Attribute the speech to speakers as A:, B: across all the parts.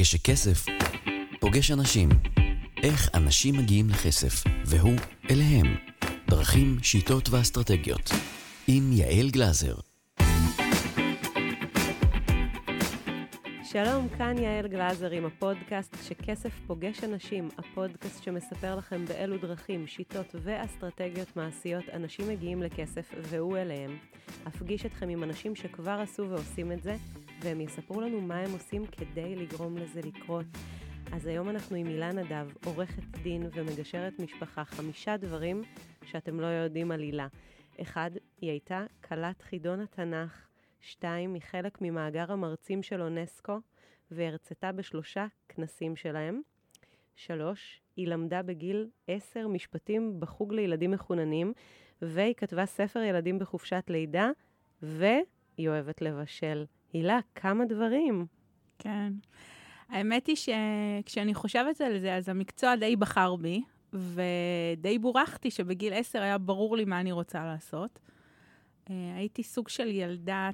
A: כשכסף פוגש אנשים. איך אנשים מגיעים לכסף, והוא אליהם. דרכים, שיטות ואסטרטגיות. עם יעל גלזר.
B: שלום, כאן יעל גלזר עם הפודקאסט שכסף פוגש אנשים, הפודקאסט שמספר לכם באילו דרכים, שיטות ואסטרטגיות מעשיות אנשים מגיעים לכסף והוא אליהם. אפגיש אתכם עם אנשים שכבר עשו ועושים את זה, והם יספרו לנו מה הם עושים כדי לגרום לזה לקרות. אז היום אנחנו עם הילה נדב, עורכת דין ומגשרת משפחה, חמישה דברים שאתם לא יודעים על הילה. אחד, היא הייתה כלת חידון התנ"ך. שתיים, היא חלק ממאגר המרצים של אונסקו, והרצתה בשלושה כנסים שלהם. שלוש, היא למדה בגיל עשר משפטים בחוג לילדים מחוננים, והיא כתבה ספר ילדים בחופשת לידה, והיא אוהבת לבשל. הילה, כמה דברים.
C: כן. האמת היא שכשאני חושבת על זה, אז המקצוע די בחר בי, ודי בורחתי שבגיל עשר היה ברור לי מה אני רוצה לעשות. אה, הייתי סוג של ילדה,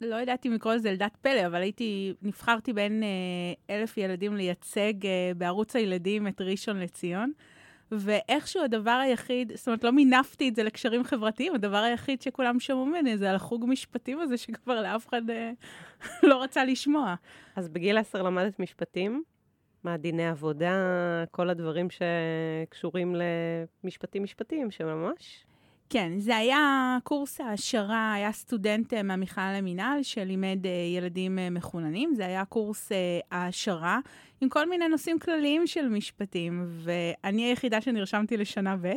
C: לא יודעת אם לקרוא לזה ילדת פלא, אבל הייתי, נבחרתי בין אה, אלף ילדים לייצג אה, בערוץ הילדים את ראשון לציון. ואיכשהו הדבר היחיד, זאת אומרת, לא מינפתי את זה לקשרים חברתיים, הדבר היחיד שכולם שמעו ממני זה על החוג משפטים הזה, שכבר לאף אחד אה, לא רצה לשמוע.
B: אז בגיל עשר למדת משפטים? מה, דיני עבודה, כל הדברים שקשורים למשפטים משפטים, שממש?
C: כן, זה היה קורס העשרה, היה סטודנט אה, מהמכלל למינהל שלימד אה, ילדים אה, מחוננים, זה היה קורס העשרה עם כל מיני נושאים כלליים של משפטים, ואני היחידה שנרשמתי לשנה ב'.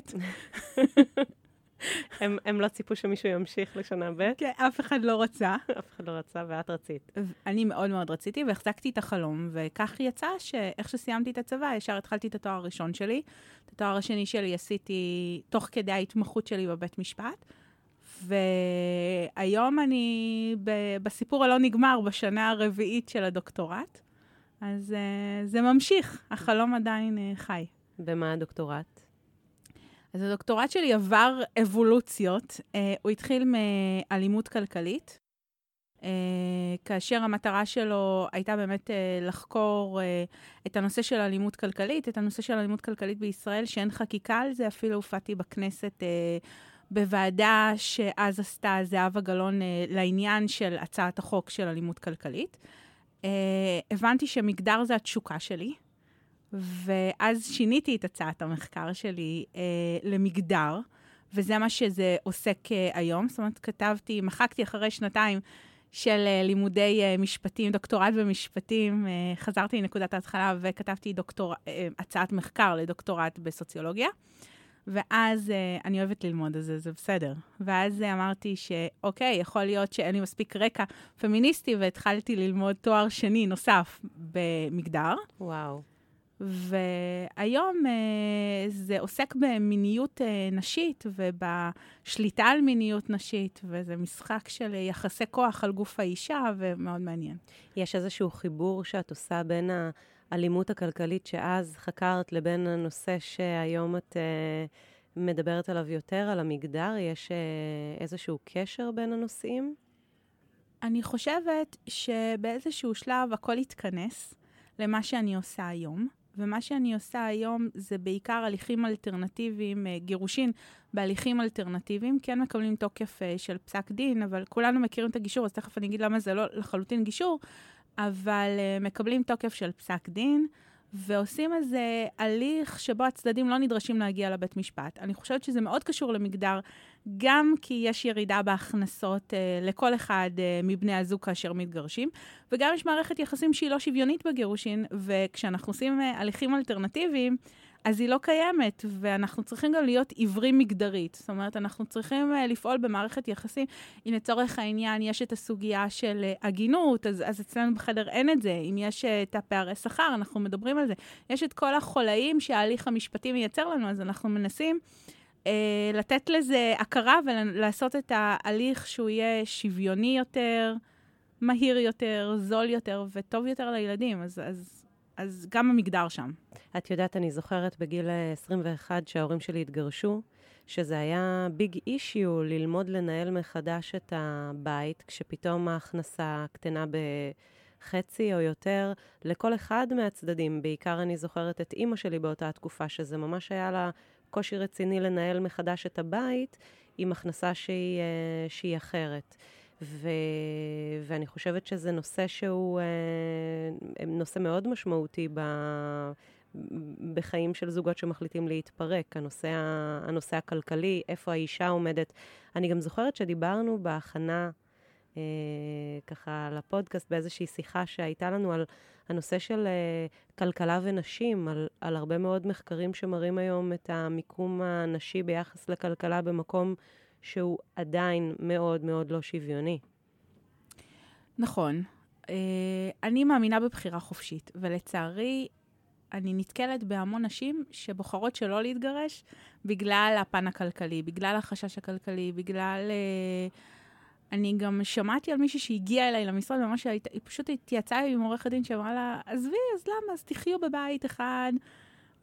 B: הם, הם לא ציפו שמישהו ימשיך לשנה ב'?
C: כן, אף אחד לא רצה.
B: אף אחד לא רצה, ואת רצית.
C: אני מאוד מאוד רציתי, והחזקתי את החלום, וכך יצא שאיך שסיימתי את הצבא, ישר התחלתי את התואר הראשון שלי. את התואר השני שלי עשיתי תוך כדי ההתמחות שלי בבית משפט. והיום אני ב- בסיפור הלא נגמר, בשנה הרביעית של הדוקטורט. אז uh, זה ממשיך, החלום עדיין uh, חי.
B: במה הדוקטורט?
C: אז הדוקטורט שלי עבר אבולוציות. Uh, הוא התחיל מאלימות כלכלית, uh, כאשר המטרה שלו הייתה באמת uh, לחקור uh, את הנושא של אלימות כלכלית, את הנושא של אלימות כלכלית בישראל, שאין חקיקה על זה, אפילו הופעתי בכנסת uh, בוועדה שאז עשתה זהבה גלאון uh, לעניין של הצעת החוק של אלימות כלכלית. Uh, הבנתי שמגדר זה התשוקה שלי. ואז שיניתי את הצעת המחקר שלי אה, למגדר, וזה מה שזה עוסק אה, היום. זאת אומרת, כתבתי, מחקתי אחרי שנתיים של אה, לימודי אה, משפטים, דוקטורט במשפטים, אה, חזרתי לנקודת ההתחלה וכתבתי דוקטור, אה, הצעת מחקר לדוקטורט בסוציולוגיה. ואז אה, אני אוהבת ללמוד את זה, זה בסדר. ואז אה, אמרתי שאוקיי, יכול להיות שאין לי מספיק רקע פמיניסטי, והתחלתי ללמוד תואר שני נוסף במגדר.
B: וואו.
C: והיום אה, זה עוסק במיניות אה, נשית ובשליטה על מיניות נשית, וזה משחק של יחסי כוח על גוף האישה, ומאוד מעניין.
B: יש איזשהו חיבור שאת עושה בין האלימות הכלכלית שאז חקרת לבין הנושא שהיום את אה, מדברת עליו יותר, על המגדר? יש אה, איזשהו קשר בין הנושאים?
C: אני חושבת שבאיזשהו שלב הכל יתכנס למה שאני עושה היום. ומה שאני עושה היום זה בעיקר הליכים אלטרנטיביים, אה, גירושין בהליכים אלטרנטיביים, כן מקבלים תוקף אה, של פסק דין, אבל כולנו מכירים את הגישור, אז תכף אני אגיד למה זה לא לחלוטין גישור, אבל אה, מקבלים תוקף של פסק דין. ועושים איזה הליך שבו הצדדים לא נדרשים להגיע לבית משפט. אני חושבת שזה מאוד קשור למגדר, גם כי יש ירידה בהכנסות אה, לכל אחד אה, מבני הזוג כאשר מתגרשים, וגם יש מערכת יחסים שהיא לא שוויונית בגירושין, וכשאנחנו עושים אה, הליכים אלטרנטיביים, אז היא לא קיימת, ואנחנו צריכים גם להיות עיוורים מגדרית. זאת אומרת, אנחנו צריכים uh, לפעול במערכת יחסים. אם לצורך העניין יש את הסוגיה של uh, הגינות, אז, אז אצלנו בחדר אין את זה. אם יש uh, את הפערי שכר, אנחנו מדברים על זה. יש את כל החולאים שההליך המשפטי מייצר לנו, אז אנחנו מנסים uh, לתת לזה הכרה ולעשות את ההליך שהוא יהיה שוויוני יותר, מהיר יותר, זול יותר וטוב יותר לילדים. אז... אז אז גם המגדר שם.
B: את יודעת, אני זוכרת בגיל 21 שההורים שלי התגרשו, שזה היה ביג אישיו ללמוד לנהל מחדש את הבית, כשפתאום ההכנסה קטנה חצי או יותר לכל אחד מהצדדים. בעיקר אני זוכרת את אימא שלי באותה תקופה, שזה ממש היה לה קושי רציני לנהל מחדש את הבית עם הכנסה שהיא, אה, שהיא אחרת. ו... ואני חושבת שזה נושא שהוא אה, נושא מאוד משמעותי ב... בחיים של זוגות שמחליטים להתפרק, הנושא, הנושא הכלכלי, איפה האישה עומדת. אני גם זוכרת שדיברנו בהכנה, אה, ככה, לפודקאסט, באיזושהי שיחה שהייתה לנו על הנושא של אה, כלכלה ונשים, על, על הרבה מאוד מחקרים שמראים היום את המיקום הנשי ביחס לכלכלה במקום שהוא עדיין מאוד מאוד לא שוויוני.
C: נכון. Uh, אני מאמינה בבחירה חופשית, ולצערי, אני נתקלת בהמון נשים שבוחרות שלא להתגרש בגלל הפן הכלכלי, בגלל החשש הכלכלי, בגלל... Uh, אני גם שמעתי על מישהי שהגיעה אליי למשרד, ממש היא פשוט התייצאה עם עורכת דין שאמרה לה, עזבי, אז למה? אז תחיו בבית אחד,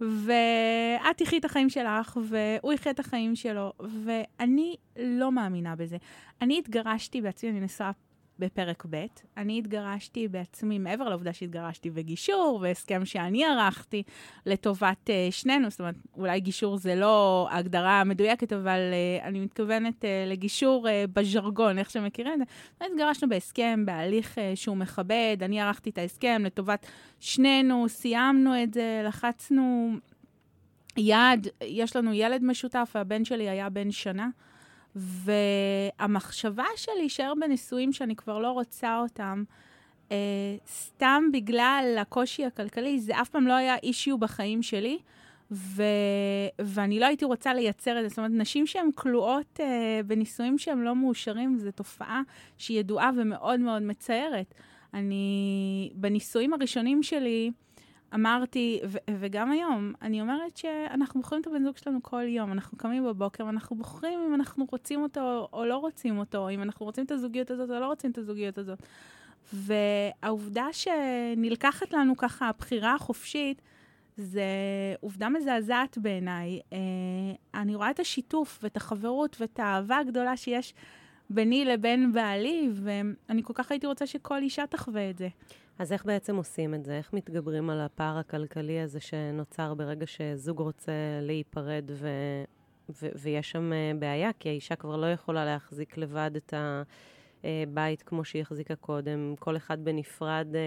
C: ואת תחי את החיים שלך, והוא יחיה את החיים שלו, ואני לא מאמינה בזה. אני התגרשתי בעצמי, אני נשואה בפרק ב', אני התגרשתי בעצמי, מעבר לעובדה שהתגרשתי בגישור, והסכם שאני ערכתי לטובת uh, שנינו, זאת אומרת, אולי גישור זה לא ההגדרה המדויקת, אבל uh, אני מתכוונת uh, לגישור uh, בז'רגון, איך שמכירים את זה. התגרשנו בהסכם, בהליך uh, שהוא מכבד, אני ערכתי את ההסכם לטובת שנינו, סיימנו את זה, לחצנו יד, יש לנו ילד משותף, והבן שלי היה בן שנה. והמחשבה של להישאר בנישואים שאני כבר לא רוצה אותם, אה, סתם בגלל הקושי הכלכלי, זה אף פעם לא היה אישיו בחיים שלי, ו... ואני לא הייתי רוצה לייצר את זה. זאת אומרת, נשים שהן כלואות אה, בנישואים שהם לא מאושרים, זו תופעה שהיא ידועה ומאוד מאוד מצערת. אני, בנישואים הראשונים שלי, אמרתי, ו- וגם היום, אני אומרת שאנחנו בוחרים את הבן זוג שלנו כל יום. אנחנו קמים בבוקר ואנחנו בוחרים אם אנחנו רוצים אותו או לא רוצים אותו, אם אנחנו רוצים את הזוגיות הזאת או לא רוצים את הזוגיות הזאת. והעובדה שנלקחת לנו ככה הבחירה החופשית, זה עובדה מזעזעת בעיניי. אה, אני רואה את השיתוף ואת החברות ואת האהבה הגדולה שיש ביני לבין בעלי, ואני כל כך הייתי רוצה שכל אישה תחווה את זה.
B: אז איך בעצם עושים את זה? איך מתגברים על הפער הכלכלי הזה שנוצר ברגע שזוג רוצה להיפרד ו... ו... ויש שם אה, בעיה? כי האישה כבר לא יכולה להחזיק לבד את הבית כמו שהיא החזיקה קודם. כל אחד בנפרד אה,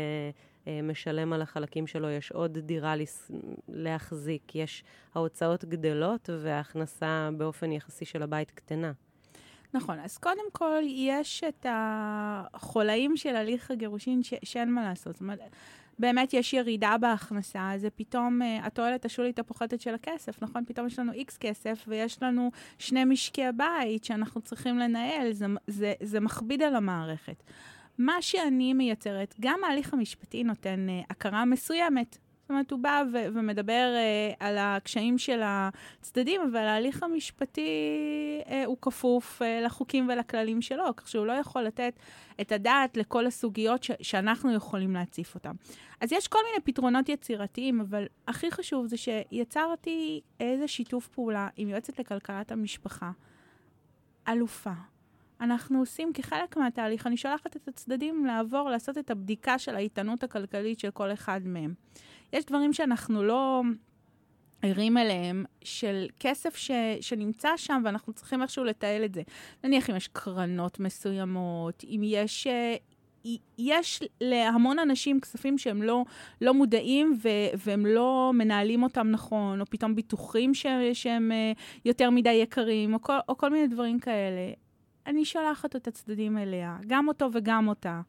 B: אה, משלם על החלקים שלו, יש עוד דירה להחזיק, יש ההוצאות גדלות וההכנסה באופן יחסי של הבית קטנה.
C: נכון, אז קודם כל יש את החולאים של הליך הגירושין ש- שאין מה לעשות. זאת אומרת, באמת יש ירידה בהכנסה, זה פתאום uh, התועלת השולית הפוחתת של הכסף, נכון? פתאום יש לנו איקס כסף ויש לנו שני משקי בית שאנחנו צריכים לנהל, זה, זה, זה מכביד על המערכת. מה שאני מייצרת, גם ההליך המשפטי נותן uh, הכרה מסוימת זאת אומרת, הוא בא ו- ומדבר uh, על הקשיים של הצדדים, אבל ההליך המשפטי uh, הוא כפוף uh, לחוקים ולכללים שלו, כך שהוא לא יכול לתת את הדעת לכל הסוגיות ש- שאנחנו יכולים להציף אותן. אז יש כל מיני פתרונות יצירתיים, אבל הכי חשוב זה שיצרתי איזה שיתוף פעולה עם יועצת לכלכלת המשפחה, אלופה. אנחנו עושים כחלק מהתהליך, אני שולחת את הצדדים לעבור, לעשות את הבדיקה של האיתנות הכלכלית של כל אחד מהם. יש דברים שאנחנו לא ערים אליהם, של כסף ש, שנמצא שם ואנחנו צריכים איכשהו לתעל את זה. נניח אם יש קרנות מסוימות, אם יש... אה, יש להמון אנשים כספים שהם לא, לא מודעים ו, והם לא מנהלים אותם נכון, או פתאום ביטוחים ש, שהם אה, יותר מדי יקרים, או כל, או כל מיני דברים כאלה. אני שולחת את הצדדים אליה, גם אותו וגם אותה,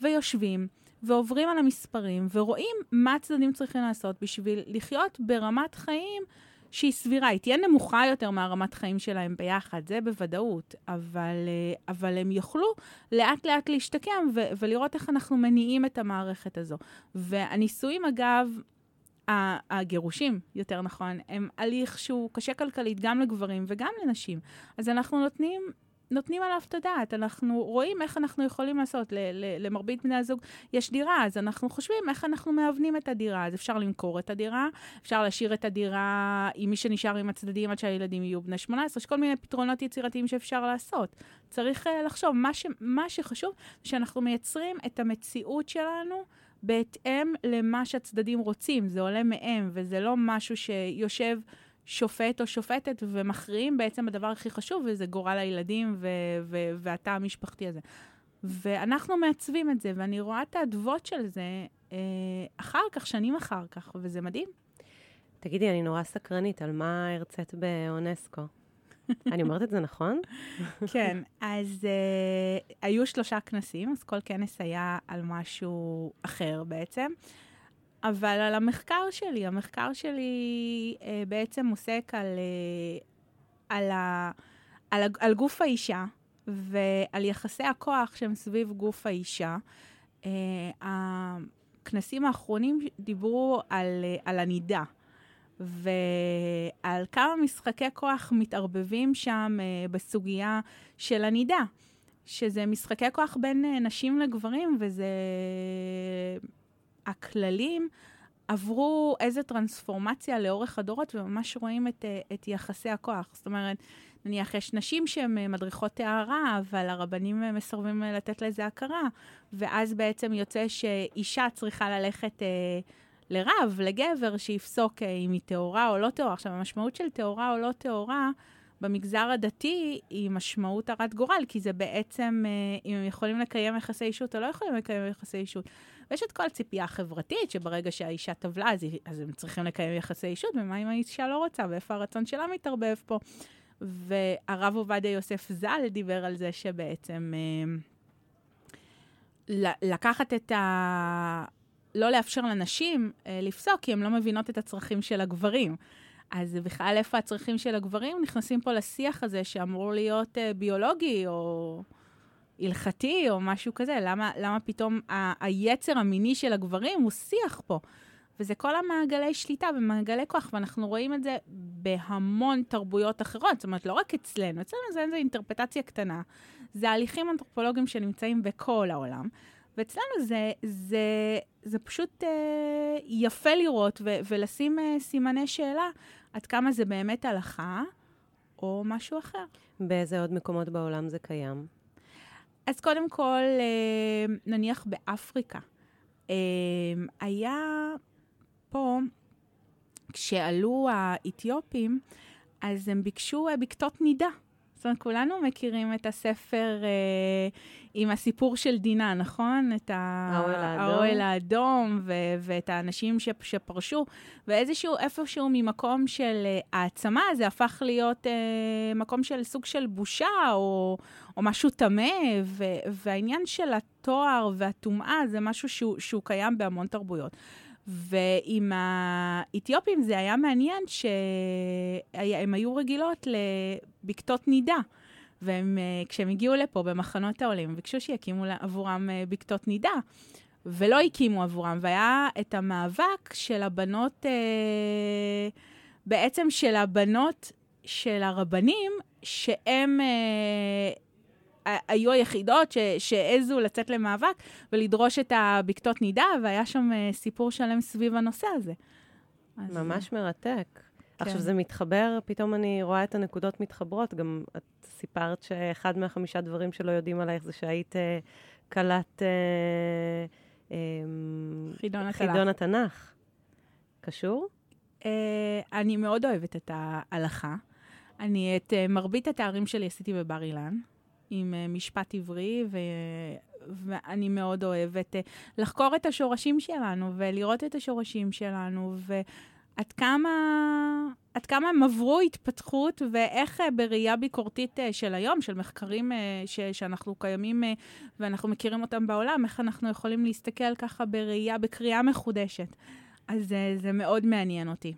C: ויושבים. ועוברים על המספרים ורואים מה הצדדים צריכים לעשות בשביל לחיות ברמת חיים שהיא סבירה. היא תהיה נמוכה יותר מהרמת חיים שלהם ביחד, זה בוודאות, אבל, אה, אבל הם יוכלו לאט לאט להשתקם ו- ולראות איך אנחנו מניעים את המערכת הזו. והנישואים, אגב, הגירושים, יותר נכון, הם הליך שהוא קשה כלכלית גם לגברים וגם לנשים. אז אנחנו נותנים נותנים עליו את הדעת. אנחנו רואים איך אנחנו יכולים לעשות. ל- ל- למרבית בני הזוג יש דירה, אז אנחנו חושבים איך אנחנו מאבנים את הדירה. אז אפשר למכור את הדירה, אפשר להשאיר את הדירה עם מי שנשאר עם הצדדים עד שהילדים יהיו בני 18, יש כל מיני פתרונות יצירתיים שאפשר לעשות. צריך uh, לחשוב, מה, ש- מה שחשוב, שאנחנו מייצרים את המציאות שלנו. בהתאם למה שהצדדים רוצים, זה עולה מהם, וזה לא משהו שיושב שופט או שופטת ומכריעים בעצם הדבר הכי חשוב, וזה גורל הילדים ו- ו- והתא המשפחתי הזה. ואנחנו מעצבים את זה, ואני רואה את האדוות של זה אה, אחר כך, שנים אחר כך, וזה מדהים.
B: תגידי, אני נורא סקרנית, על מה הרצית באונסקו? אני אומרת את זה נכון?
C: כן, אז uh, היו שלושה כנסים, אז כל כנס היה על משהו אחר בעצם. אבל על המחקר שלי, המחקר שלי uh, בעצם עוסק על, uh, על, ה, על, על גוף האישה ועל יחסי הכוח שהם סביב גוף האישה. Uh, הכנסים האחרונים דיברו על, uh, על הנידה. ועל כמה משחקי כוח מתערבבים שם uh, בסוגיה של הנידה, שזה משחקי כוח בין uh, נשים לגברים, וזה... הכללים עברו איזו טרנספורמציה לאורך הדורות, וממש רואים את, uh, את יחסי הכוח. זאת אומרת, נניח יש נשים שהן uh, מדריכות טהרה, אבל הרבנים uh, מסרבים לתת לזה הכרה, ואז בעצם יוצא שאישה צריכה ללכת... Uh, לרב, לגבר, שיפסוק אם היא טהורה או לא טהורה. עכשיו, המשמעות של טהורה או לא טהורה במגזר הדתי היא משמעות הרת גורל, כי זה בעצם, אם הם יכולים לקיים יחסי אישות או לא יכולים לקיים יחסי אישות. ויש את כל הציפייה החברתית, שברגע שהאישה טבלה, אז, אז הם צריכים לקיים יחסי אישות, ומה אם האישה לא רוצה, ואיפה הרצון שלה מתערבב פה. והרב עובדיה יוסף ז"ל דיבר על זה שבעצם אה, לקחת את ה... לא לאפשר לנשים אה, לפסוק, כי הן לא מבינות את הצרכים של הגברים. אז בכלל, איפה הצרכים של הגברים נכנסים פה לשיח הזה שאמור להיות אה, ביולוגי או הלכתי או משהו כזה? למה, למה פתאום ה- היצר המיני של הגברים הוא שיח פה? וזה כל המעגלי שליטה ומעגלי כוח, ואנחנו רואים את זה בהמון תרבויות אחרות. זאת אומרת, לא רק אצלנו, אצלנו זה איזו אינטרפטציה קטנה. זה הליכים אנתרופולוגיים שנמצאים בכל העולם. ואצלנו זה, זה, זה פשוט אה, יפה לראות ו- ולשים אה, סימני שאלה עד כמה זה באמת הלכה או משהו אחר.
B: באיזה עוד מקומות בעולם זה קיים?
C: אז קודם כל, אה, נניח באפריקה, אה, היה פה, כשעלו האתיופים, אז הם ביקשו אה, בקתות נידה. זאת אומרת, כולנו מכירים את הספר אה, עם הסיפור של דינה, נכון? את
B: האוהל האדום.
C: ו- ואת האנשים ש- שפרשו, ואיזשהו, איפשהו ממקום של אה, העצמה, זה הפך להיות אה, מקום של סוג של בושה או, או משהו טמא, ו- והעניין של התואר והטומאה זה משהו שהוא, שהוא קיים בהמון תרבויות. ועם האתיופים זה היה מעניין שהם היו רגילות לבקתות נידה. וכשהם הגיעו לפה במחנות העולים, ביקשו שיקימו עבורם אה, בקתות נידה, ולא הקימו עבורם. והיה את המאבק של הבנות, אה, בעצם של הבנות של הרבנים, שהם אה, היו היחידות ש, שהעזו לצאת למאבק ולדרוש את הבקתות נידה, והיה שם אה, סיפור שלם סביב הנושא הזה. אז,
B: ממש מרתק.
C: כן.
B: עכשיו זה מתחבר, פתאום אני רואה את הנקודות מתחברות. גם את סיפרת שאחד מהחמישה דברים שלא יודעים עלייך זה שהיית אה, כלת אה, אה,
C: חידון התנ"ך.
B: חידון התנ"ך. קשור?
C: אה, אני מאוד אוהבת את ההלכה. אני את אה, מרבית התארים שלי עשיתי בבר אילן, עם אה, משפט עברי, ו... ואני מאוד אוהבת אה, לחקור את השורשים שלנו ולראות את השורשים שלנו, ועד כמה, עד כמה הם עברו התפתחות ואיך אה, בראייה ביקורתית של היום, של מחקרים ש... שאנחנו קיימים ואנחנו מכירים אותם בעולם, איך אנחנו יכולים להסתכל ככה בראייה, בקריאה מחודשת. אז זה מאוד מעניין אותי.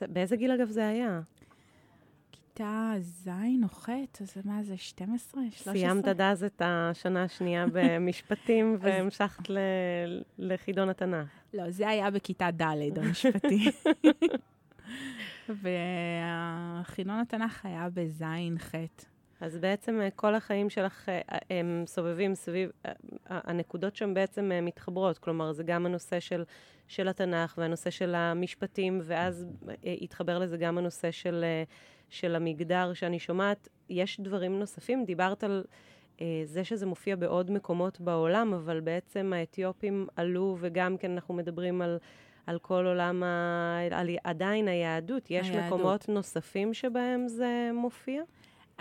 B: באיזה גיל אגב זה היה?
C: כיתה ז' או ח', אז מה זה, 12? 13?
B: סיימת עד אז את השנה השנייה במשפטים והמשכת ל- לחידון התנ"ך.
C: לא, זה היה בכיתה ד', המשפטי. וחידון התנ"ך היה בז', ח'.
B: אז בעצם אה, כל החיים שלך אה, אה, הם סובבים סביב, הנקודות שם בעצם מתחברות. כלומר, זה גם הנושא של, של התנ"ך והנושא של המשפטים, ואז התחבר לזה גם הנושא של, של המגדר שאני שומעת. יש דברים נוספים, דיברת על... זה שזה מופיע בעוד מקומות בעולם, אבל בעצם האתיופים עלו, וגם כן אנחנו מדברים על, על כל עולם, ה... על עדיין היהדות. יש היהדות. מקומות נוספים שבהם זה מופיע?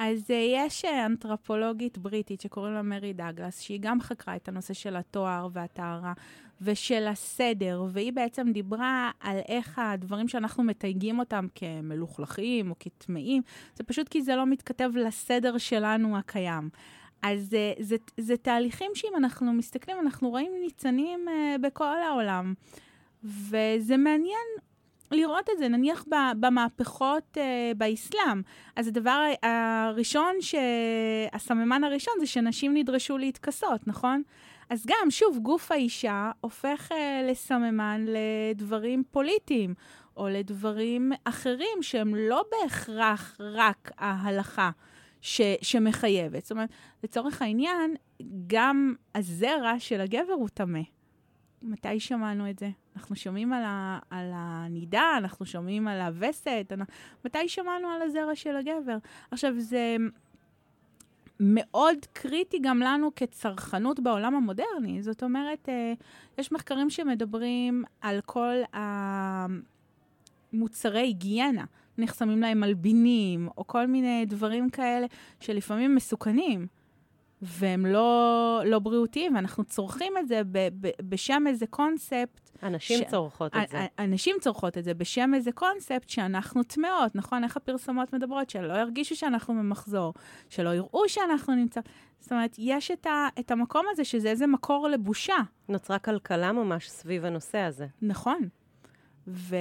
C: אז uh, יש uh, אנתרופולוגית בריטית שקוראים לה מרי דאגלס, שהיא גם חקרה את הנושא של התואר והטהרה ושל הסדר, והיא בעצם דיברה על איך הדברים שאנחנו מתייגים אותם כמלוכלכים או כטמאים, זה פשוט כי זה לא מתכתב לסדר שלנו הקיים. אז uh, זה, זה תהליכים שאם אנחנו מסתכלים, אנחנו רואים ניצנים בכל העולם. וזה מעניין לראות את זה, נניח במהפכות uh, באסלאם. אז הדבר הראשון, ש... הסממן הראשון זה שנשים נדרשו להתכסות, נכון? אז גם, שוב, גוף האישה הופך uh, לסממן לדברים פוליטיים, או לדברים אחרים שהם לא בהכרח רק ההלכה ש... שמחייבת. זאת אומרת, לצורך העניין, גם הזרע של הגבר הוא טמא. מתי שמענו את זה? אנחנו שומעים על, ה, על הנידה, אנחנו שומעים על הווסת, אנחנו, מתי שמענו על הזרע של הגבר? עכשיו, זה מאוד קריטי גם לנו כצרכנות בעולם המודרני. זאת אומרת, אה, יש מחקרים שמדברים על כל המוצרי היגיינה. נחסמים להם מלבינים, או כל מיני דברים כאלה שלפעמים מסוכנים. והם לא, לא בריאותיים, ואנחנו צורכים את זה ב, ב, בשם איזה קונספט.
B: אנשים ש... צורכות את זה.
C: אנשים צורכות את זה בשם איזה קונספט שאנחנו טמאות, נכון? איך הפרסומות מדברות? שלא ירגישו שאנחנו במחזור, שלא יראו שאנחנו נמצא... זאת אומרת, יש את, ה, את המקום הזה שזה איזה מקור לבושה.
B: נוצרה כלכלה ממש סביב הנושא הזה.
C: נכון. ו...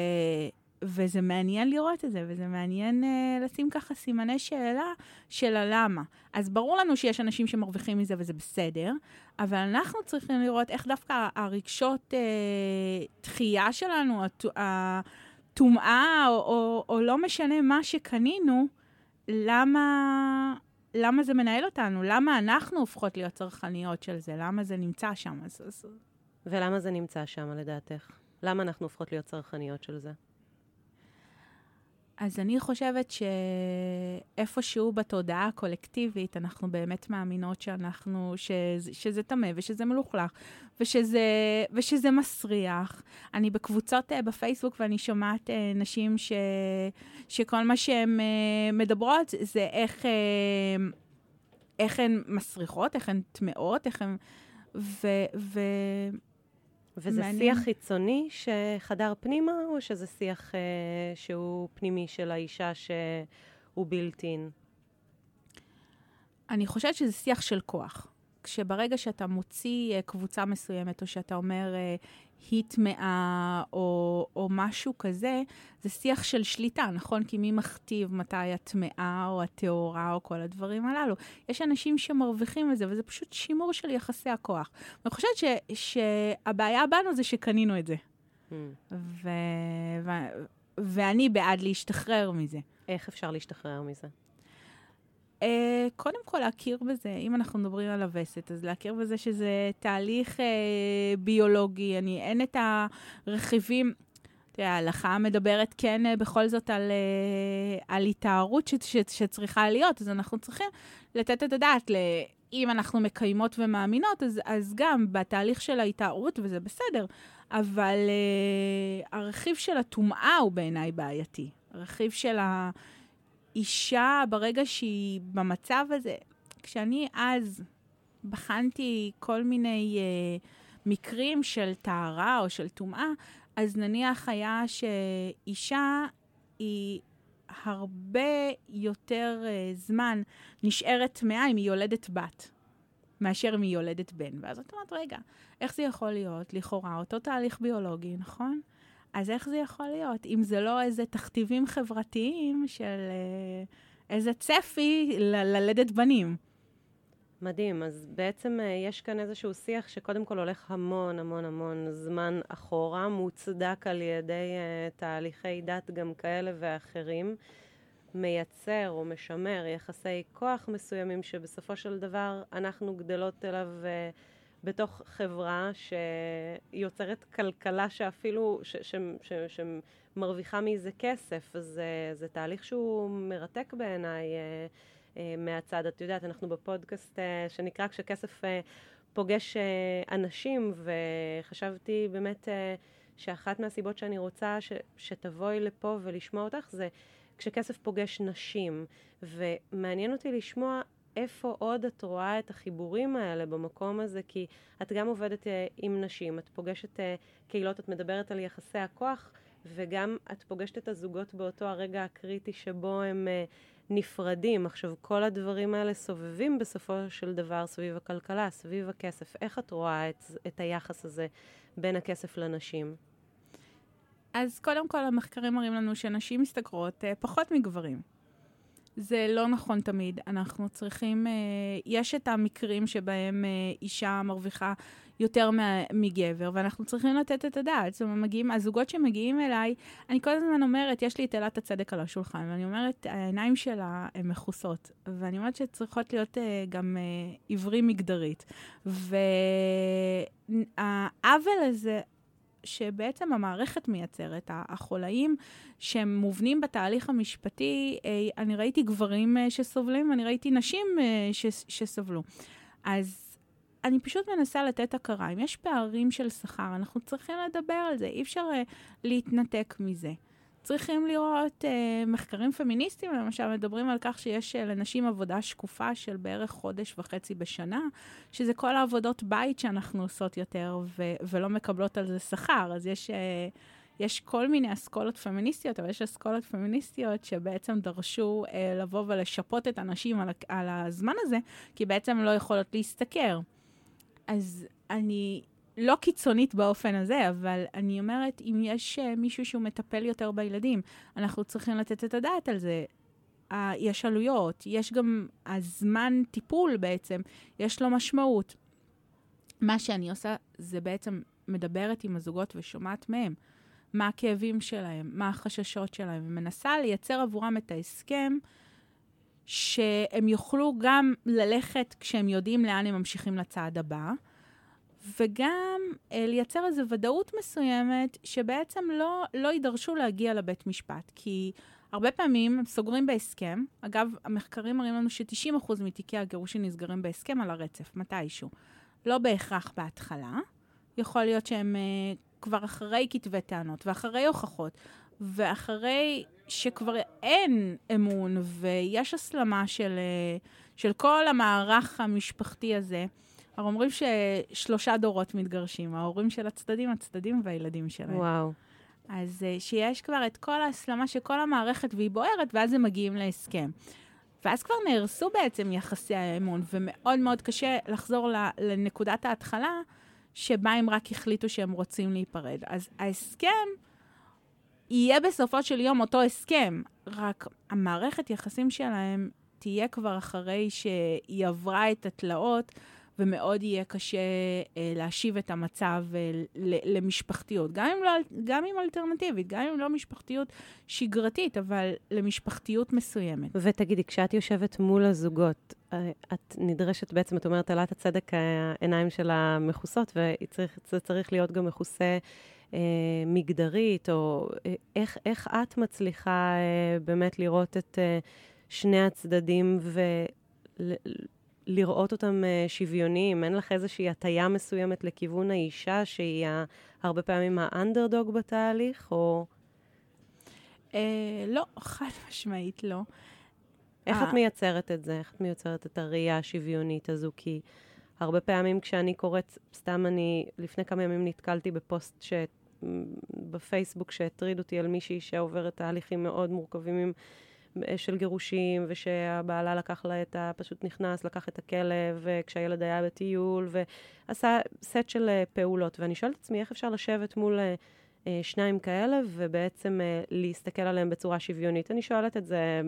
C: וזה מעניין לראות את זה, וזה מעניין uh, לשים ככה סימני שאלה של הלמה. אז ברור לנו שיש אנשים שמרוויחים מזה וזה בסדר, אבל אנחנו צריכים לראות איך דווקא הרגשות uh, דחייה שלנו, הטומאה, או, או, או לא משנה מה שקנינו, למה, למה זה מנהל אותנו? למה אנחנו הופכות להיות צרכניות של זה? למה זה נמצא שם? אז, אז...
B: ולמה זה נמצא שם, לדעתך? למה אנחנו הופכות להיות צרכניות של זה?
C: אז אני חושבת שאיפשהו בתודעה הקולקטיבית, אנחנו באמת מאמינות שאנחנו, שזה, שזה טמא ושזה מלוכלך ושזה, ושזה מסריח. אני בקבוצות uh, בפייסבוק ואני שומעת uh, נשים ש, שכל מה שהן uh, מדברות זה איך, איך הן מסריחות, איך הן טמאות, איך הן... ו, ו,
B: וזה מעניין. שיח חיצוני שחדר פנימה, או שזה שיח אה, שהוא פנימי של האישה שהוא בילטין?
C: אני חושבת שזה שיח של כוח. כשברגע שאתה מוציא uh, קבוצה מסוימת, או שאתה אומר uh, היא טמאה, או, או משהו כזה, זה שיח של שליטה, נכון? כי מי מכתיב מתי הטמאה, או הטהורה, או כל הדברים הללו. יש אנשים שמרוויחים מזה, וזה פשוט שימור של יחסי הכוח. ואני חושבת ש, שהבעיה בנו זה שקנינו את זה. Mm. ו, ו, ואני בעד להשתחרר מזה.
B: איך אפשר להשתחרר מזה?
C: Uh, קודם כל להכיר בזה, אם אנחנו מדברים על הווסת, אז להכיר בזה שזה תהליך uh, ביולוגי, אני, אין את הרכיבים, תראה, ההלכה מדברת כן uh, בכל זאת על, uh, על התארות ש, ש, שצריכה להיות, אז אנחנו צריכים לתת את הדעת ל... אם אנחנו מקיימות ומאמינות, אז, אז גם בתהליך של ההתארות, וזה בסדר, אבל uh, הרכיב של הטומאה הוא בעיניי בעייתי. הרכיב של ה... אישה, ברגע שהיא במצב הזה, כשאני אז בחנתי כל מיני uh, מקרים של טהרה או של טומאה, אז נניח היה שאישה היא הרבה יותר uh, זמן נשארת טמאה אם היא יולדת בת, מאשר אם היא יולדת בן. ואז את אומרת, רגע, איך זה יכול להיות? לכאורה, אותו תהליך ביולוגי, נכון? אז איך זה יכול להיות? אם זה לא איזה תכתיבים חברתיים של אה, איזה צפי ל- ללדת בנים.
B: מדהים. אז בעצם אה, יש כאן איזשהו שיח שקודם כל הולך המון המון המון זמן אחורה, מוצדק על ידי uh, תהליכי דת גם כאלה ואחרים. מייצר או משמר יחסי כוח מסוימים שבסופו של דבר אנחנו גדלות אליו uh, בתוך חברה שיוצרת כלכלה שאפילו, שמרוויחה מזה כסף. אז זה, זה תהליך שהוא מרתק בעיניי uh, uh, מהצד. את יודעת, אנחנו בפודקאסט uh, שנקרא כשכסף uh, פוגש uh, אנשים, וחשבתי באמת... Uh, שאחת מהסיבות שאני רוצה ש, שתבואי לפה ולשמוע אותך זה כשכסף פוגש נשים. ומעניין אותי לשמוע איפה עוד את רואה את החיבורים האלה במקום הזה, כי את גם עובדת uh, עם נשים, את פוגשת uh, קהילות, את מדברת על יחסי הכוח, וגם את פוגשת את הזוגות באותו הרגע הקריטי שבו הם uh, נפרדים. עכשיו, כל הדברים האלה סובבים בסופו של דבר סביב הכלכלה, סביב הכסף. איך את רואה את, את היחס הזה בין הכסף לנשים?
C: אז קודם כל, המחקרים מראים לנו שנשים משתכרות פחות מגברים. זה לא נכון תמיד. אנחנו צריכים, uh, יש את המקרים שבהם uh, אישה מרוויחה יותר מגבר, ואנחנו צריכים לתת את הדעת. זאת אומרת, מגיעים, הזוגות שמגיעים אליי, אני כל הזמן אומרת, יש לי את אלת הצדק על השולחן, ואני אומרת, העיניים שלה הן מכוסות, ואני אומרת שצריכות להיות uh, גם uh, עיוורים מגדרית. והעוול הזה, שבעצם המערכת מייצרת, החולאים שהם מובנים בתהליך המשפטי, אה, אני ראיתי גברים אה, שסובלים, אני ראיתי נשים אה, שסבלו. אז אני פשוט מנסה לתת הכרה. אם יש פערים של שכר, אנחנו צריכים לדבר על זה, אי אפשר להתנתק מזה. צריכים לראות אה, מחקרים פמיניסטיים, למשל, מדברים על כך שיש אה, לנשים עבודה שקופה של בערך חודש וחצי בשנה, שזה כל העבודות בית שאנחנו עושות יותר ו- ולא מקבלות על זה שכר. אז יש... אה, יש כל מיני אסכולות פמיניסטיות, אבל יש אסכולות פמיניסטיות שבעצם דרשו אה, לבוא ולשפות את הנשים על, על הזמן הזה, כי בעצם לא יכולות להשתכר. אז אני לא קיצונית באופן הזה, אבל אני אומרת, אם יש uh, מישהו שהוא מטפל יותר בילדים, אנחנו צריכים לתת את הדעת על זה. Uh, יש עלויות, יש גם הזמן טיפול בעצם, יש לו משמעות. מה שאני עושה זה בעצם מדברת עם הזוגות ושומעת מהם מה הכאבים שלהם, מה החששות שלהם, ומנסה לייצר עבורם את ההסכם שהם יוכלו גם ללכת כשהם יודעים לאן הם ממשיכים לצעד הבא. וגם אה, לייצר איזו ודאות מסוימת שבעצם לא, לא יידרשו להגיע לבית משפט. כי הרבה פעמים סוגרים בהסכם. אגב, המחקרים מראים לנו ש-90% מתיקי הגירושין נסגרים בהסכם על הרצף, מתישהו. לא בהכרח בהתחלה. יכול להיות שהם אה, כבר אחרי כתבי טענות ואחרי הוכחות, ואחרי שכבר אין אמון ויש הסלמה של, אה, של כל המערך המשפחתי הזה. הרי אומרים ששלושה דורות מתגרשים, ההורים של הצדדים, הצדדים והילדים שלהם.
B: וואו.
C: אז uh, שיש כבר את כל ההסלמה של כל המערכת והיא בוערת, ואז הם מגיעים להסכם. ואז כבר נהרסו בעצם יחסי האמון, ומאוד מאוד קשה לחזור לנקודת ההתחלה, שבה הם רק החליטו שהם רוצים להיפרד. אז ההסכם יהיה בסופו של יום אותו הסכם, רק המערכת יחסים שלהם תהיה כבר אחרי שהיא עברה את התלאות. ומאוד יהיה קשה אה, להשיב את המצב אה, למשפחתיות. גם אם, לא, גם אם אלטרנטיבית, גם אם לא משפחתיות שגרתית, אבל למשפחתיות מסוימת.
B: ותגידי, כשאת יושבת מול הזוגות, אה, את נדרשת בעצם, את אומרת, עלת הצדק, העיניים שלה מכוסות, וזה צריך להיות גם מכוסה. אה, מגדרית, או אה, איך, איך את מצליחה אה, באמת לראות את אה, שני הצדדים ו... לראות אותם uh, שוויוניים? אין לך איזושהי הטיה מסוימת לכיוון האישה, שהיא הרבה פעמים האנדרדוג בתהליך, או...
C: Uh, לא, חד משמעית לא.
B: איך את מייצרת את זה? איך את מייצרת את הראייה השוויונית הזו? כי הרבה פעמים כשאני קוראת, סתם אני, לפני כמה ימים נתקלתי בפוסט ש... בפייסבוק שהטריד אותי על מישהי שעוברת תהליכים מאוד מורכבים עם של גירושים, ושהבעלה לקח לה את ה... פשוט נכנס, לקח את הכלב, כשהילד היה בטיול, ועשה סט של אה, פעולות. ואני שואלת את עצמי, איך אפשר לשבת מול אה, אה, שניים כאלה, ובעצם להסתכל עליהם בצורה שוויונית? אני שואלת את זה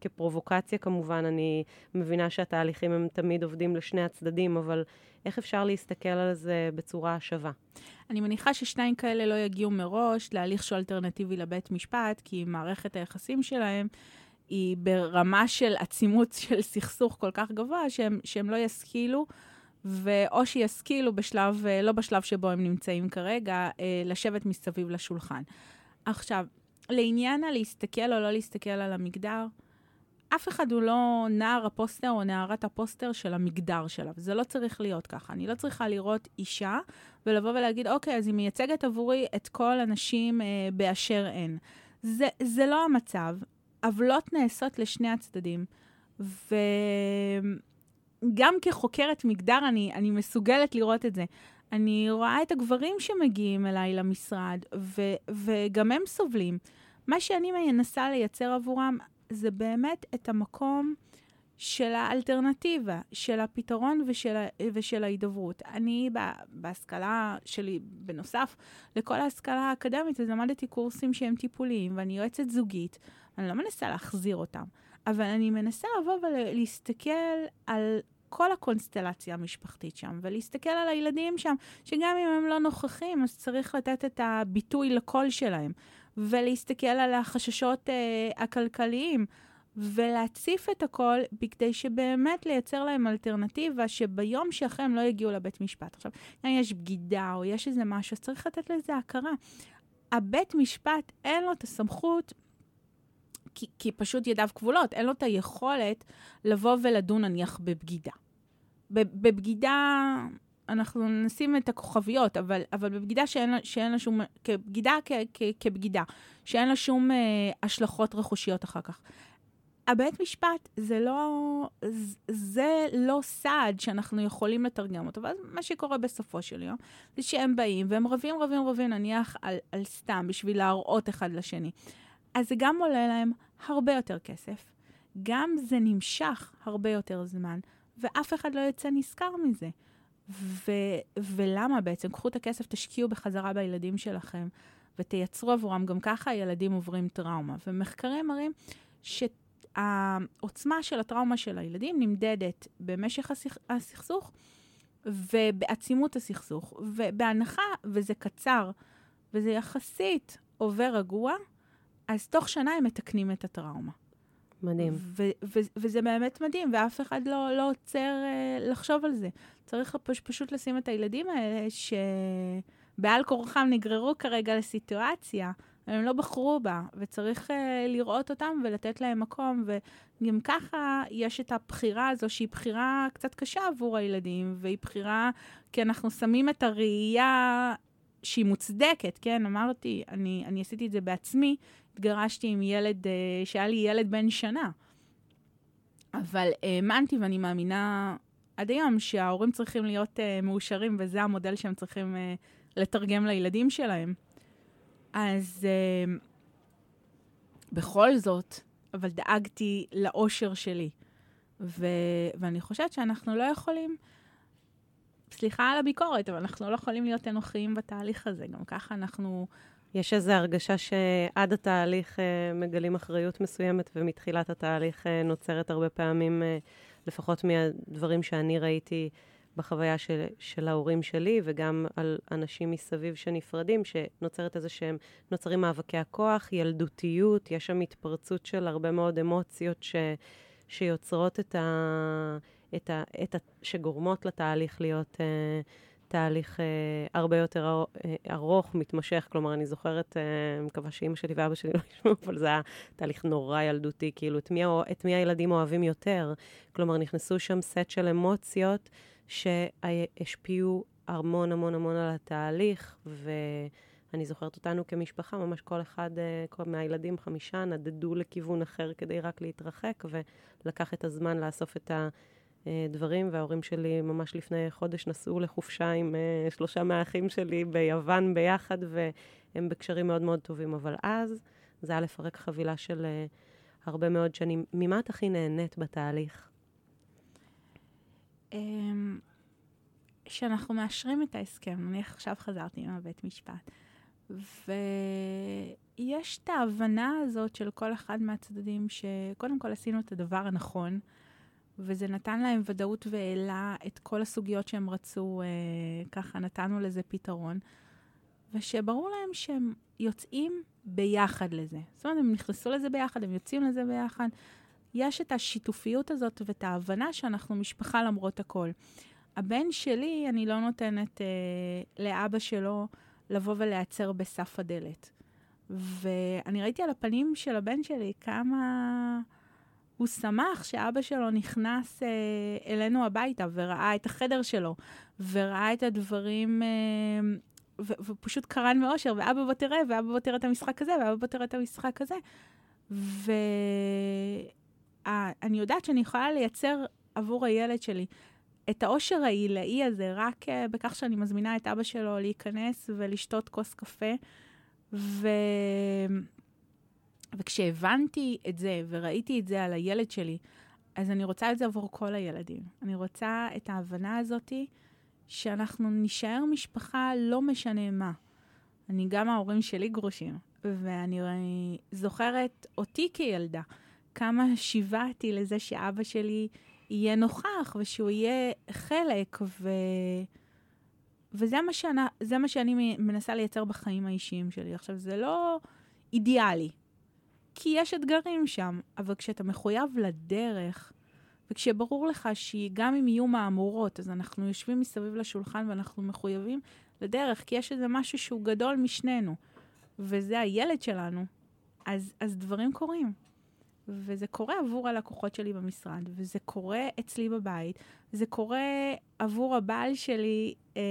B: כפרובוקציה כמובן, אני מבינה שהתהליכים הם תמיד עובדים לשני הצדדים, אבל איך אפשר להסתכל על זה בצורה שווה?
C: אני מניחה ששניים כאלה לא יגיעו מראש להליך שהוא אלטרנטיבי לבית משפט, כי מערכת היחסים שלהם היא ברמה של עצימות של סכסוך כל כך גבוה, שהם, שהם לא ישכילו, ואו שישכילו בשלב, אה, לא בשלב שבו הם נמצאים כרגע, אה, לשבת מסביב לשולחן. עכשיו, לעניין הלהסתכל או לא להסתכל על המגדר, אף אחד הוא לא נער הפוסטר או נערת הפוסטר של המגדר שלה, וזה לא צריך להיות ככה. אני לא צריכה לראות אישה ולבוא ולהגיד, אוקיי, אז היא מייצגת עבורי את כל הנשים אה, באשר הן. זה, זה לא המצב. עוולות נעשות לשני הצדדים, וגם כחוקרת מגדר אני, אני מסוגלת לראות את זה. אני רואה את הגברים שמגיעים אליי למשרד, ו, וגם הם סובלים. מה שאני מנסה לייצר עבורם זה באמת את המקום של האלטרנטיבה, של הפתרון ושל, ושל ההידברות. אני, בהשכלה שלי, בנוסף לכל ההשכלה האקדמית, אז למדתי קורסים שהם טיפוליים, ואני יועצת זוגית. אני לא מנסה להחזיר אותם, אבל אני מנסה לבוא ולהסתכל על כל הקונסטלציה המשפחתית שם, ולהסתכל על הילדים שם, שגם אם הם לא נוכחים, אז צריך לתת את הביטוי לקול שלהם, ולהסתכל על החששות אה, הכלכליים, ולהציף את הכל, בכדי שבאמת לייצר להם אלטרנטיבה, שביום שאחרי הם לא יגיעו לבית משפט. עכשיו, אם יש בגידה או יש איזה משהו, אז צריך לתת לזה הכרה. הבית משפט, אין לו את הסמכות כי, כי פשוט ידיו כבולות, אין לו את היכולת לבוא ולדון נניח בבגידה. בבגידה, אנחנו נשים את הכוכביות, אבל, אבל בבגידה שאין, שאין לה שום, כבגידה כ, כ, כבגידה, שאין לה שום אה, השלכות רכושיות אחר כך. הבית משפט זה לא, זה לא סעד שאנחנו יכולים לתרגם אותו. ואז מה שקורה בסופו של יום, זה שהם באים והם רבים רבים רבים נניח על, על סתם בשביל להראות אחד לשני. אז זה גם עולה להם הרבה יותר כסף, גם זה נמשך הרבה יותר זמן, ואף אחד לא יוצא נשכר מזה. ו- ולמה בעצם? קחו את הכסף, תשקיעו בחזרה בילדים שלכם, ותייצרו עבורם. גם ככה הילדים עוברים טראומה. ומחקרים מראים שהעוצמה של הטראומה של הילדים נמדדת במשך הסכ- הסכסוך ובעצימות הסכסוך. ובהנחה, וזה קצר, וזה יחסית עובר רגוע, אז תוך שנה הם מתקנים את הטראומה.
B: מדהים.
C: וזה באמת מדהים, ואף אחד לא, לא עוצר uh, לחשוב על זה. צריך פש- פשוט לשים את הילדים האלה, שבעל כורחם נגררו כרגע לסיטואציה, הם לא בחרו בה, וצריך uh, לראות אותם ולתת להם מקום, וגם ככה יש את הבחירה הזו, שהיא בחירה קצת קשה עבור הילדים, והיא בחירה, כי אנחנו שמים את הראייה שהיא מוצדקת, כן? אמרתי, אני, אני עשיתי את זה בעצמי, התגרשתי עם ילד, uh, שהיה לי ילד בן שנה. אבל האמנתי ואני מאמינה עד היום שההורים צריכים להיות uh, מאושרים, וזה המודל שהם צריכים uh, לתרגם לילדים שלהם. אז בכל זאת, אבל דאגתי לאושר שלי. ו- ואני חושבת שאנחנו לא יכולים, סליחה על הביקורת, אבל אנחנו לא יכולים להיות אנוכיים בתהליך הזה. גם ככה אנחנו
B: יש איזו הרגשה שעד התהליך uh, מגלים אחריות מסוימת, ומתחילת התהליך uh, נוצרת הרבה פעמים, uh, לפחות מהדברים שאני ראיתי בחוויה של, של ההורים שלי, וגם על אנשים מסביב שנפרדים, שנוצרת איזה שהם, נוצרים מאבקי הכוח, ילדותיות, יש שם התפרצות של הרבה מאוד אמוציות ש, שיוצרות את ה... את ה, את ה שגורמות לתהליך להיות... Uh, תהליך אה, הרבה יותר אה, ארוך, מתמשך. כלומר, אני זוכרת, אה, מקווה שאימא שלי ואבא שלי לא ישמעו, אבל זה היה תהליך נורא ילדותי, כאילו, את מי, את מי הילדים אוהבים יותר? כלומר, נכנסו שם סט של אמוציות שהשפיעו המון המון המון על התהליך, ואני זוכרת אותנו כמשפחה, ממש כל אחד, אה, כל מהילדים, חמישה, נדדו לכיוון אחר כדי רק להתרחק, ולקח את הזמן לאסוף את ה... אה, דברים, וההורים שלי ממש לפני חודש נסעו לחופשה עם uh, שלושה מהאחים שלי ביוון ביחד, והם בקשרים מאוד מאוד טובים. אבל אז זה היה לפרק חבילה של uh, הרבה מאוד שנים. ממה את הכי נהנית בתהליך?
C: אמ, שאנחנו מאשרים את ההסכם, אני עכשיו חזרתי עם הבית משפט, ויש את ההבנה הזאת של כל אחד מהצדדים, שקודם כל עשינו את הדבר הנכון, וזה נתן להם ודאות והעלה את כל הסוגיות שהם רצו, אה, ככה נתנו לזה פתרון. ושברור להם שהם יוצאים ביחד לזה. זאת אומרת, הם נכנסו לזה ביחד, הם יוצאים לזה ביחד. יש את השיתופיות הזאת ואת ההבנה שאנחנו משפחה למרות הכל. הבן שלי, אני לא נותנת אה, לאבא שלו לבוא ולהיעצר בסף הדלת. ואני ראיתי על הפנים של הבן שלי כמה הוא שמח שאבא שלו נכנס אה, אלינו הביתה וראה את החדר שלו, וראה את הדברים, אה, ו- ופשוט קרן מאושר, ואבא בוא תראה, ואבא בוא תראה את המשחק הזה, ואבא בוא תראה את המשחק הזה. ואני יודעת שאני יכולה לייצר עבור הילד שלי את האושר העילאי הזה רק uh, בכך שאני מזמינה את אבא שלו להיכנס ולשתות כוס קפה. ו... וכשהבנתי את זה וראיתי את זה על הילד שלי, אז אני רוצה את זה עבור כל הילדים. אני רוצה את ההבנה הזאתי שאנחנו נישאר משפחה לא משנה מה. אני גם ההורים שלי גרושים, ואני זוכרת אותי כילדה, כמה שיוועתי לזה שאבא שלי יהיה נוכח ושהוא יהיה חלק, ו... וזה מה, שאני, מה שאני מנסה לייצר בחיים האישיים שלי. עכשיו, זה לא אידיאלי, כי יש אתגרים שם, אבל כשאתה מחויב לדרך, וכשברור לך שגם אם יהיו מהמורות, אז אנחנו יושבים מסביב לשולחן ואנחנו מחויבים לדרך, כי יש איזה משהו שהוא גדול משנינו, וזה הילד שלנו, אז, אז דברים קורים. וזה קורה עבור הלקוחות שלי במשרד, וזה קורה אצלי בבית, זה קורה עבור הבעל שלי אה,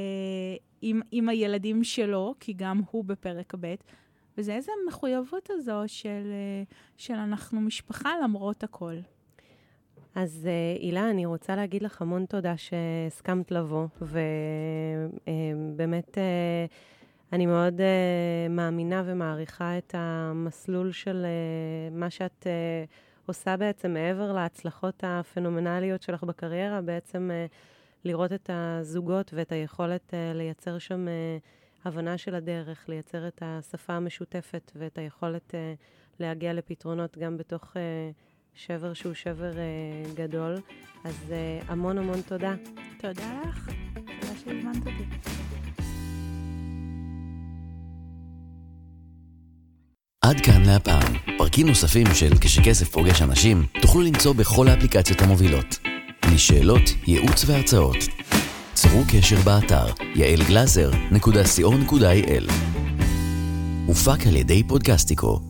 C: עם, עם הילדים שלו, כי גם הוא בפרק ב', וזה איזה מחויבות הזו של, אה, של אנחנו משפחה למרות הכל.
B: אז אה, הילה, אני רוצה להגיד לך המון תודה שהסכמת לבוא, ובאמת אה, אני מאוד מאמינה ומעריכה את המסלול של מה שאת עושה בעצם מעבר להצלחות הפנומנליות שלך בקריירה, בעצם לראות את הזוגות ואת היכולת לייצר שם הבנה של הדרך, לייצר את השפה המשותפת ואת היכולת להגיע לפתרונות גם בתוך... שבר שהוא שבר uh, גדול. אז uh, המון המון תודה.
C: תודה לך, תודה שהזמנת אותי.
A: עד כאן להפעם. פרקים נוספים של כשכסף פוגש אנשים תוכלו למצוא בכל האפליקציות המובילות. לשאלות, ייעוץ והרצאות. צרו קשר באתר יעלגלזר.co.il הופק על ידי פודקסטיקו